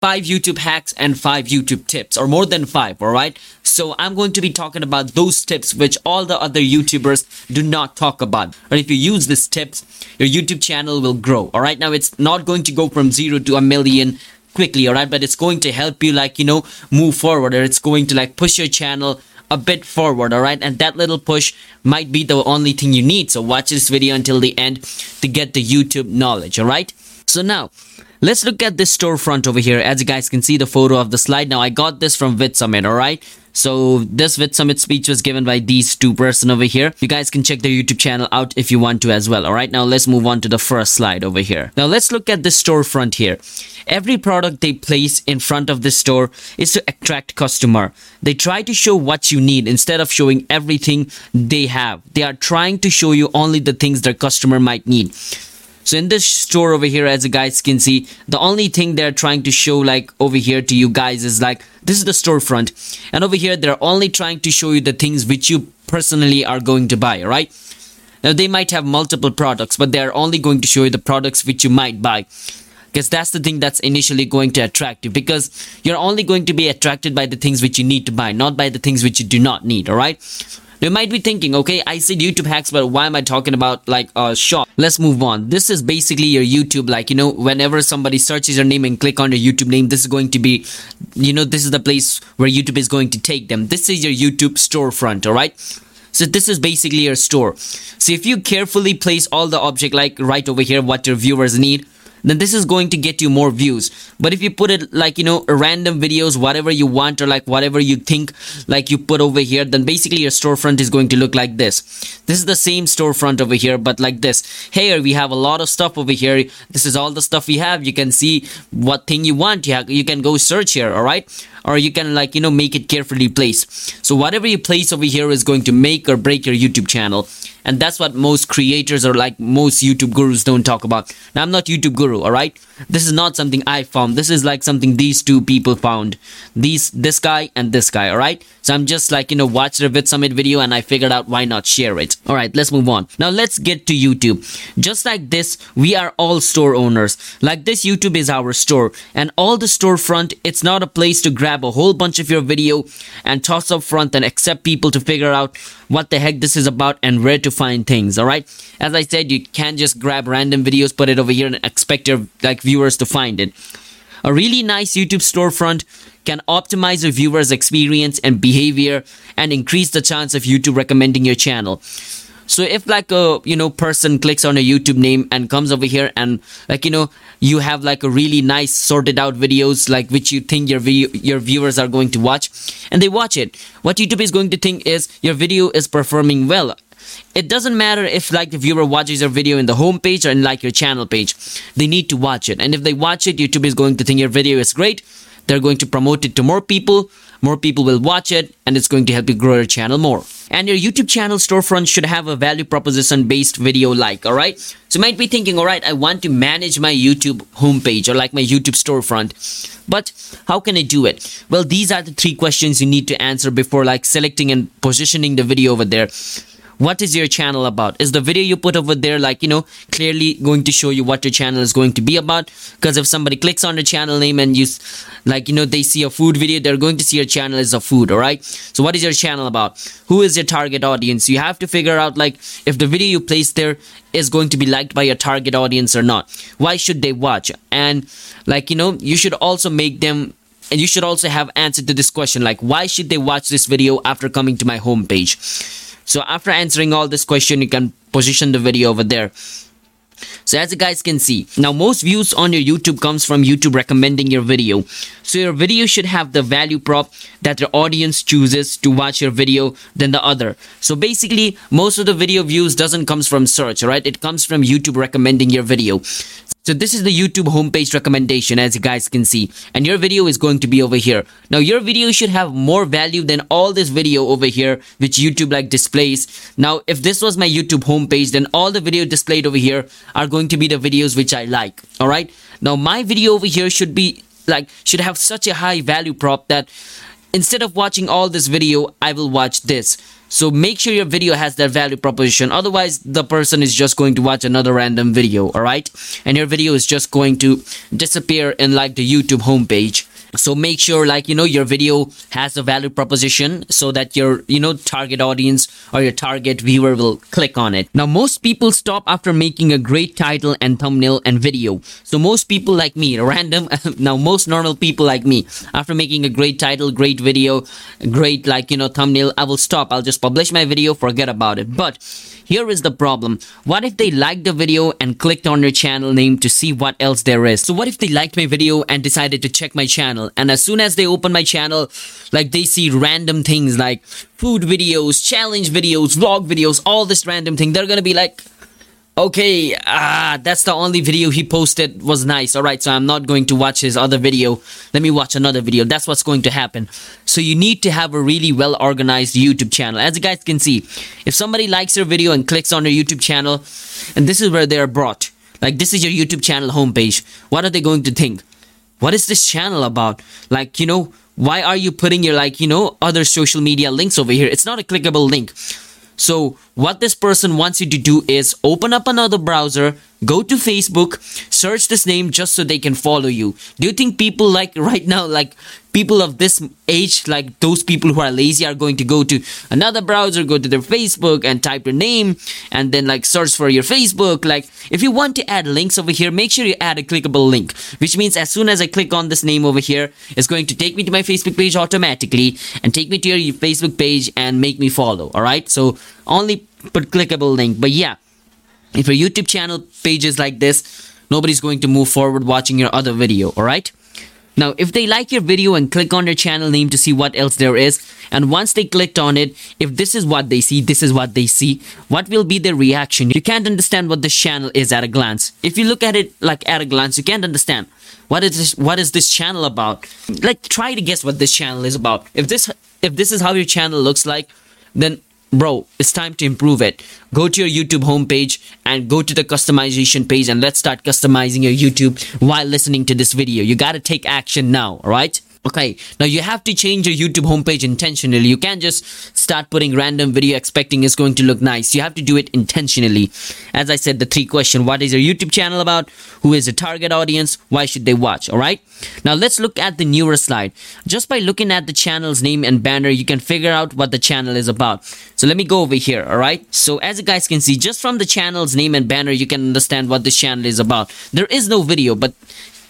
five YouTube hacks and five YouTube tips, or more than five, alright? So I'm going to be talking about those tips which all the other YouTubers do not talk about. But if you use these tips, your YouTube channel will grow, alright? Now it's not going to go from zero to a million quickly, alright? But it's going to help you, like, you know, move forward, or it's going to, like, push your channel a bit forward alright and that little push might be the only thing you need so watch this video until the end to get the youtube knowledge alright so now let's look at this storefront over here. As you guys can see the photo of the slide. Now i got this from vidsummit alright so this vidsummit speech was given by these two person over here. You guys can check their youtube channel out if you want to as well alright now let's move on to the first slide over here. Now let's look at the storefront here. Every product they place in front of the store is to attract customer. They try to show what you need instead of showing everything they have. They are trying to show you only the things their customer might need so in this store over here as you guys can see the only thing they're trying to show like over here to you guys is like this is the storefront. And over here they're only trying to show you the things which you personally are going to buy right now they might have multiple products but they're only going to show you the products which you might buy. Because that's the thing that's initially going to attract you because you're only going to be attracted by the things which you need to buy not by the things which you do not need all right you might be thinking okay i said youtube hacks but why am i talking about like uh, a shop let's move on. This is basically your youtube like you know whenever somebody searches your name and click on your youtube name this is going to be you know this is the place where youtube is going to take them. This is your youtube storefront all right? So this is basically your store. So if you carefully place all the object like right over here what your viewers need then this is going to get you more views. But if you put it like you know random videos whatever you want or like whatever you think like you put over here then basically your storefront is going to look like this. This is the same storefront over here but like this. Here we have a lot of stuff over here. This is all the stuff we have. You can see what thing you want. You, have, you can go search here all right or you can like you know make it carefully placed. So whatever you place over here is going to make or break your youtube channel. And that's what most creators or like most youtube gurus don't talk about. Now i'm not youtube guru all right? This is not something i found. This is like something these two people found. These this guy and this guy all right? So i'm just like you know watched a vidsummit video and i figured out why not share it. All right let's move on. Now let's get to youtube. Just like this we are all store owners. Like this youtube is our store. And all the storefront it's not a place to grab a whole bunch of your video and toss up front and accept people to figure out what the heck this is about and where to find things all right? As i said you can't just grab random videos put it over here and expect your like viewers to find it. A really nice youtube storefront can optimize your viewers experience and behavior and increase the chance of youtube recommending your channel so if like a you know person clicks on a youtube name and comes over here and like you know you have like a really nice sorted out videos like which you think your your viewers are going to watch and they watch it what youtube is going to think is your video is performing well. It doesn't matter if like the viewer watches your video in the home page or in like your channel page. They need to watch it. And if they watch it youtube is going to think your video is great they're going to promote it to more people. More people will watch it and it's going to help you grow your channel more. And your youtube channel storefront should have a value proposition based video like all right? So you might be thinking all right i want to manage my youtube homepage or like my youtube storefront. But how can i do it? Well these are the three questions you need to answer before like selecting and positioning the video over there what is your channel about? Is the video you put over there like you know clearly going to show you what your channel is going to be about? Because if somebody clicks on the channel name and you like you know they see a food video they're going to see your channel is a food all right so what is your channel about? Who is your target audience? You have to figure out like if the video you place there is going to be liked by your target audience or not. Why should they watch? And like you know you should also make them and you should also have answer to this question like why should they watch this video after coming to my homepage so after answering all this question you can position the video over there. So as you guys can see now most views on your youtube comes from youtube recommending your video. So your video should have the value prop that your audience chooses to watch your video than the other. So basically most of the video views doesn't comes from search right? It comes from youtube recommending your video so this is the YouTube homepage recommendation as you guys can see and your video is going to be over here. Now your video should have more value than all this video over here which YouTube like displays. Now if this was my YouTube homepage then all the video displayed over here are going to be the videos which I like. Alright. Now my video over here should be like should have such a high value prop that instead of watching all this video i will watch this so make sure your video has that value proposition. Otherwise the person is just going to watch another random video all right and your video is just going to disappear in like the youtube homepage so make sure like you know your video has a value proposition so that your you know target audience or your target viewer will click on it. Now most people stop after making a great title and thumbnail and video. So most people like me random now most normal people like me after making a great title great video great like you know thumbnail i will stop. I'll just publish my video forget about it. But here is the problem. What if they liked the video and clicked on your channel name to see what else there is? So what if they liked my video and decided to check my channel. And as soon as they open my channel, like they see random things like food videos, challenge videos, vlog videos, all this random thing, they're gonna be like, okay ah that's the only video he posted was nice. All right so i'm not going to watch his other video. Let me watch another video. That's what's going to happen. So you need to have a really well organized youtube channel. As you guys can see if somebody likes your video and clicks on your youtube channel and this is where they are brought. Like this is your youtube channel homepage. What are they going to think what is this channel about? Like you know why are you putting your like you know other social media links over here? It's not a clickable link. So what this person wants you to do is open up another browser, go to Facebook, search this name just so they can follow you. Do you think people like right now, like people of this age, like those people who are lazy are going to go to another browser, go to their Facebook and type your name and then like search for your Facebook. Like if you want to add links over here, make sure you add a clickable link, which means as soon as I click on this name over here, it's going to take me to my Facebook page automatically and take me to your Facebook page and make me follow. All right. So only put clickable link. But yeah, if your YouTube channel page is like this, nobody's going to move forward watching your other video. All right. Now, if they like your video and click on your channel name to see what else there is, and once they clicked on it, if this is what they see, this is what they see, what will be their reaction? You can't understand what this channel is at a glance. If you look at it like at a glance, you can't understand what is this, what is this channel about. Like, try to guess what this channel is about. If this if this is how your channel looks like, then bro it's time to improve it. Go to your youtube homepage and go to the customization page and let's start customizing your youtube while listening to this video. You got to take action now all right okay now you have to change your youtube homepage intentionally. You can't just start putting random video expecting it's going to look nice. You have to do it intentionally. As i said the three question what is your youtube channel about? Who is the target audience? Why should they watch? All right? Now let's look at the newer slide. Just by looking at the channel's name and banner you can figure out what the channel is about. So let me go over here all right? So as you guys can see just from the channel's name and banner you can understand what this channel is about. There is no video but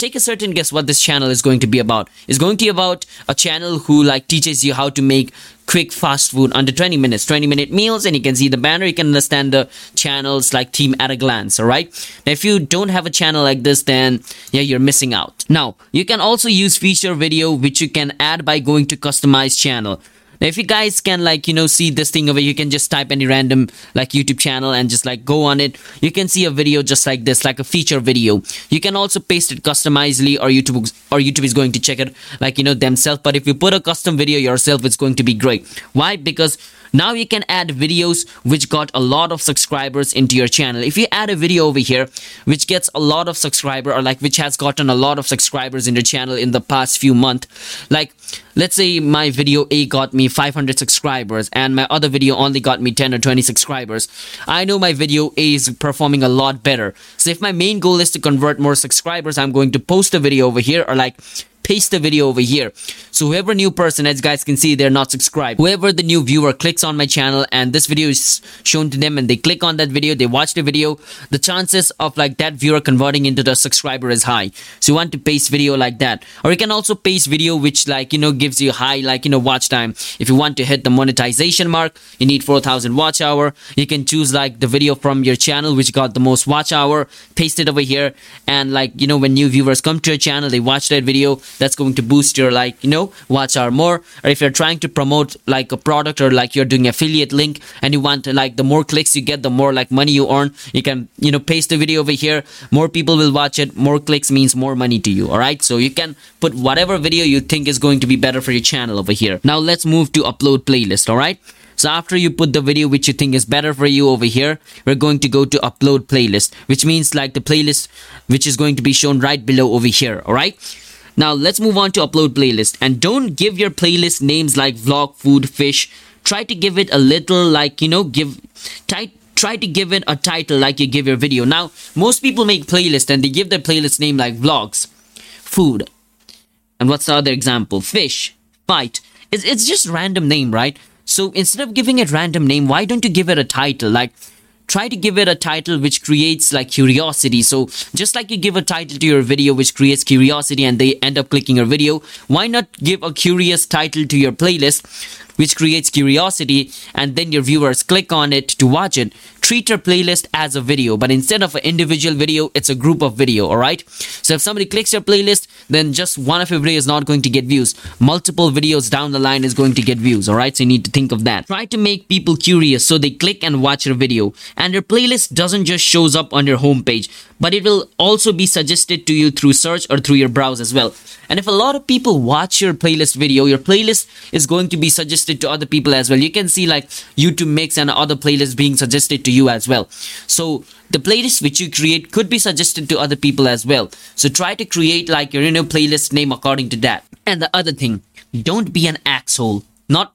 take a certain guess what this channel is going to be about. It's going to be about a channel who like teaches you how to make quick fast food under 20 minutes. 20 minute meals and you can see the banner. You can understand the channels like team at a glance all right? Now, if you don't have a channel like this then yeah you're missing out. Now you can also use feature video which you can add by going to customize channel now, if you guys can like, you know, see this thing over, you can just type any random like YouTube channel and just like go on it. You can see a video just like this, like a feature video. You can also paste it customizedly or YouTube or YouTube is going to check it like, you know, themselves. But if you put a custom video yourself, it's going to be great. Why? Because now you can add videos which got a lot of subscribers into your channel. If you add a video over here which gets a lot of subscriber or like which has gotten a lot of subscribers in your channel in the past few months like let's say my video a got me 500 subscribers and my other video only got me 10 or 20 subscribers i know my video a is performing a lot better. So if my main goal is to convert more subscribers i'm going to post a video over here or like paste the video over here. So whoever new person, as guys can see, they're not subscribed. Whoever the new viewer clicks on my channel and this video is shown to them and they click on that video, they watch the video, the chances of like that viewer converting into the subscriber is high. So you want to paste video like that. Or you can also paste video which like, you know, gives you high like, you know, watch time. If you want to hit the monetization mark, you need 4000 watch hour. You can choose like the video from your channel which got the most watch hour, paste it over here and like, you know, when new viewers come to your channel, they watch that video, that's going to boost your like you know watch hour more. Or if you're trying to promote like a product or like you're doing affiliate link and you want to, like the more clicks you get the more like money you earn you can you know paste the video over here. More people will watch it. More clicks means more money to you all right so you can put whatever video you think is going to be better for your channel over here. Now let's move to upload playlist all right so after you put the video which you think is better for you over here, we're going to go to upload playlist, which means like the playlist which is going to be shown right below over here. All right. Now let's move on to upload playlist and don't give your playlist names like vlog, food, fish. Try to give it a little like, you know, give tight try to give it a title like you give your video. Now, most people make playlists and they give their playlist name like vlogs, food. And what's the other example? Fish, fight. It's, it's just random name, right? So instead of giving it random name, why don't you give it a title? Like try to give it a title which creates like curiosity. So just like you give a title to your video which creates curiosity and they end up clicking your video why not give a curious title to your playlist which creates curiosity and then your viewers click on it to watch it. Treat your playlist as a video but instead of an individual video it's a group of video all right? So if somebody clicks your playlist then just one of your videos is not going to get views. Multiple videos down the line is going to get views all right? So you need to think of that. Try to make people curious so they click and watch your video. And your playlist doesn't just shows up on your homepage but it will also be suggested to you through search or through your browse as well. And if a lot of people watch your playlist video your playlist is going to be suggested to other people as well. You can see like youtube mix and other playlists being suggested to you as well. So the playlist which you create could be suggested to other people as well. So try to create like your you know playlist name according to that. And the other thing don't be an asshole. Not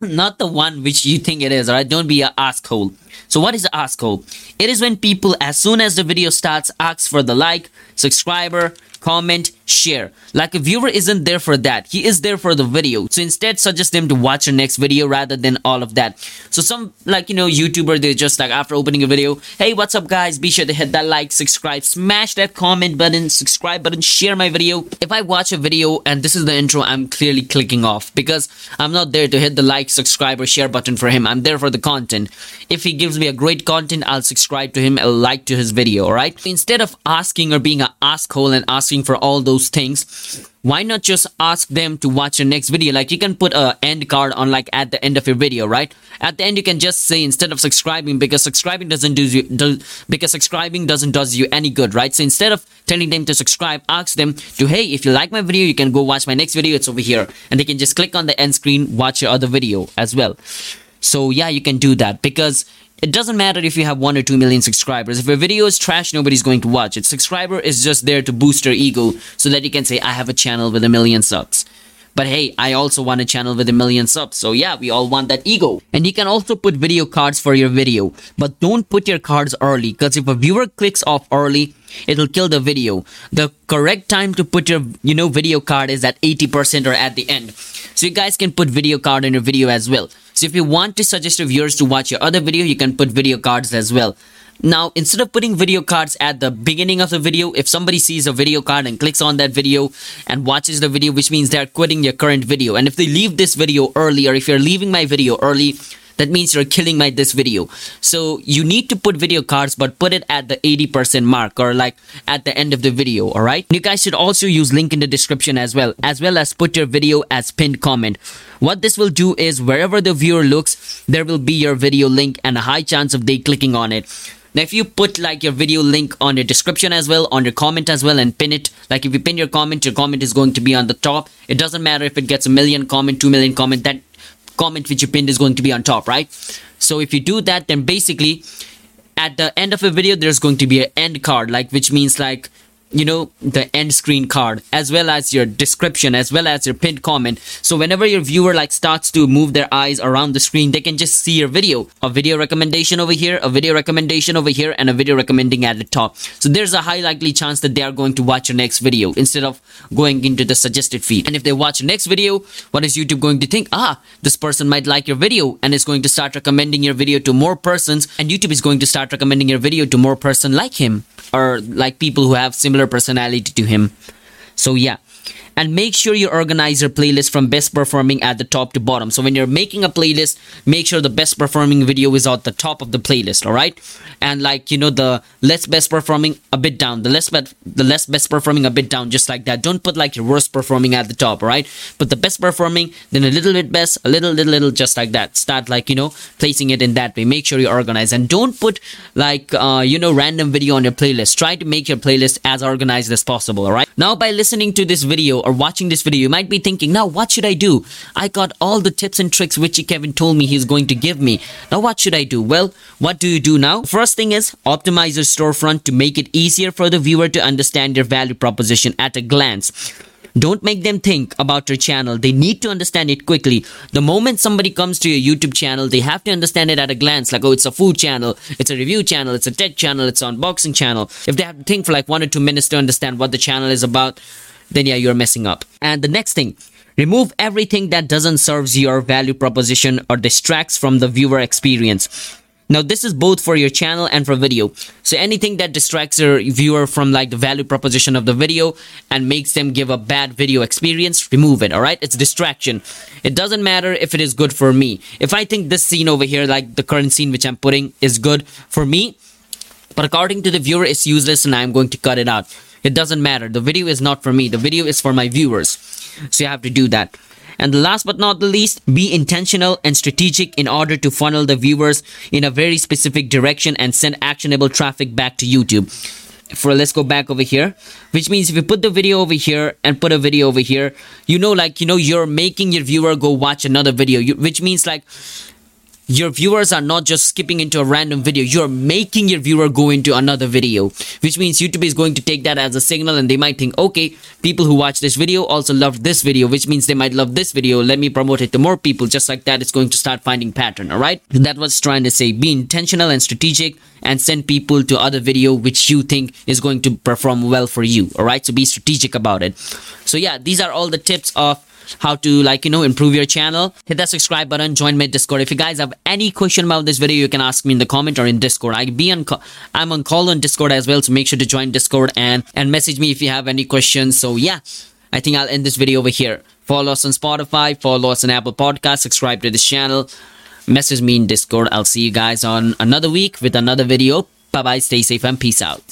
not the one which you think it is all right? Don't be an asshole. So what is an asshole? It is when people as soon as the video starts ask for the like subscriber comment, share. Like a viewer isn't there for that. He is there for the video. So instead suggest them to watch your next video rather than all of that. So some like, you know, YouTuber, they just like after opening a video, hey, what's up guys? Be sure to hit that like, subscribe, smash that comment button, subscribe button, share my video. If I watch a video and this is the intro, I'm clearly clicking off because I'm not there to hit the like, subscribe or share button for him. I'm there for the content. If he gives me a great content, I'll subscribe to him, I'll like to his video, alright? Instead of asking or being an asshole and asking asking for all those things why not just ask them to watch your next video? Like you can put a end card on like at the end of your video right? At the end you can just say instead of subscribing because subscribing doesn't do you do, because subscribing doesn't does you any good right? So instead of telling them to subscribe ask them to hey if you like my video you can go watch my next video. It's over here. And they can just click on the end screen watch your other video as well. So yeah you can do that because it doesn't matter if you have 1 or 2 million subscribers. If your video is trash, nobody's going to watch it. Subscriber is just there to boost your ego so that you can say, I have a channel with a million subs. But hey, I also want a channel with a million subs. So yeah, we all want that ego. And you can also put video cards for your video. But don't put your cards early because if a viewer clicks off early, it'll kill the video. The correct time to put your, you know, video card is at 80% or at the end. So you guys can put video card in your video as well. So if you want to suggest your viewers to watch your other video, you can put video cards as well. Now, instead of putting video cards at the beginning of the video, if somebody sees a video card and clicks on that video and watches the video, which means they're quitting your current video. And if they leave this video early, or if you're leaving my video early, that means you're killing my this video. So you need to put video cards but put it at the 80% mark or like at the end of the video all right you guys should also use link in the description as well as well as put your video as pinned comment. What this will do is wherever the viewer looks there will be your video link and a high chance of they clicking on it. Now, if you put like your video link on your description as well, on your comment as well, and pin it, like if you pin your comment, your comment is going to be on the top. It doesn't matter if it gets a million comment, two million comment, that comment which you pinned is going to be on top, right? So if you do that, then basically at the end of a video, there's going to be an end card, like which means like you know the end screen card as well as your description as well as your pinned comment. So whenever your viewer like starts to move their eyes around the screen they can just see your video. A video recommendation over here a video recommendation over here and a video recommending at the top. So there's a high likely chance that they are going to watch your next video instead of going into the suggested feed. And if they watch your next video what is youtube going to think? Ah this person might like your video and is going to start recommending your video to more persons and youtube is going to start recommending your video to more person like him or like people who have similar personality to him. So yeah and make sure you organize your playlist from best performing at the top to bottom. So when you're making a playlist make sure the best performing video is at the top of the playlist all right? And like you know the less best performing a bit down. The less best the less best performing a bit down just like that. Don't put like your worst performing at the top all right? But the best performing then a little bit best a little little little just like that. Start like you know placing it in that way. Make sure you organize. And don't put like uh, you know random video on your playlist. Try to make your playlist as organized as possible all right? Now by listening to this video or watching this video, you might be thinking, now what should I do? I got all the tips and tricks which Kevin told me he's going to give me. Now what should I do? Well, what do you do now? First thing is optimize your storefront to make it easier for the viewer to understand your value proposition at a glance. Don't make them think about your channel. They need to understand it quickly. The moment somebody comes to your YouTube channel, they have to understand it at a glance. Like, oh, it's a food channel, it's a review channel, it's a tech channel, it's an unboxing channel. If they have to think for like one or two minutes to understand what the channel is about, then yeah, you're messing up. And the next thing, remove everything that doesn't serves your value proposition or distracts from the viewer experience. Now this is both for your channel and for video. So anything that distracts your viewer from like the value proposition of the video and makes them give a bad video experience, remove it, alright? It's distraction. It doesn't matter if it is good for me. If I think this scene over here, like the current scene which I'm putting is good for me, but according to the viewer it's useless and I'm going to cut it out. It doesn't matter. The video is not for me. The video is for my viewers. So you have to do that. And the last but not the least, be intentional and strategic in order to funnel the viewers in a very specific direction and send actionable traffic back to YouTube. For let's go back over here, which means if you put the video over here and put a video over here, you know, like, you know, you're making your viewer go watch another video, you, which means like your viewers are not just skipping into a random video. You're making your viewer go into another video which means youtube is going to take that as a signal and they might think okay people who watch this video also loved this video which means they might love this video. Let me promote it to more people. Just like that it's going to start finding pattern all right? That was trying to say be intentional and strategic and send people to other video which you think is going to perform well for you all right? So be strategic about it. So yeah these are all the tips of how to like you know improve your channel hit that subscribe button join my discord. If you guys have any question about this video you can ask me in the comment or in discord. I be on i'm on call on discord as well so make sure to join discord and and message me if you have any questions. So yeah i think i'll end this video over here. Follow us on spotify follow us on apple podcast subscribe to this channel message me in discord. I'll see you guys on another week with another video. Bye bye stay safe and peace out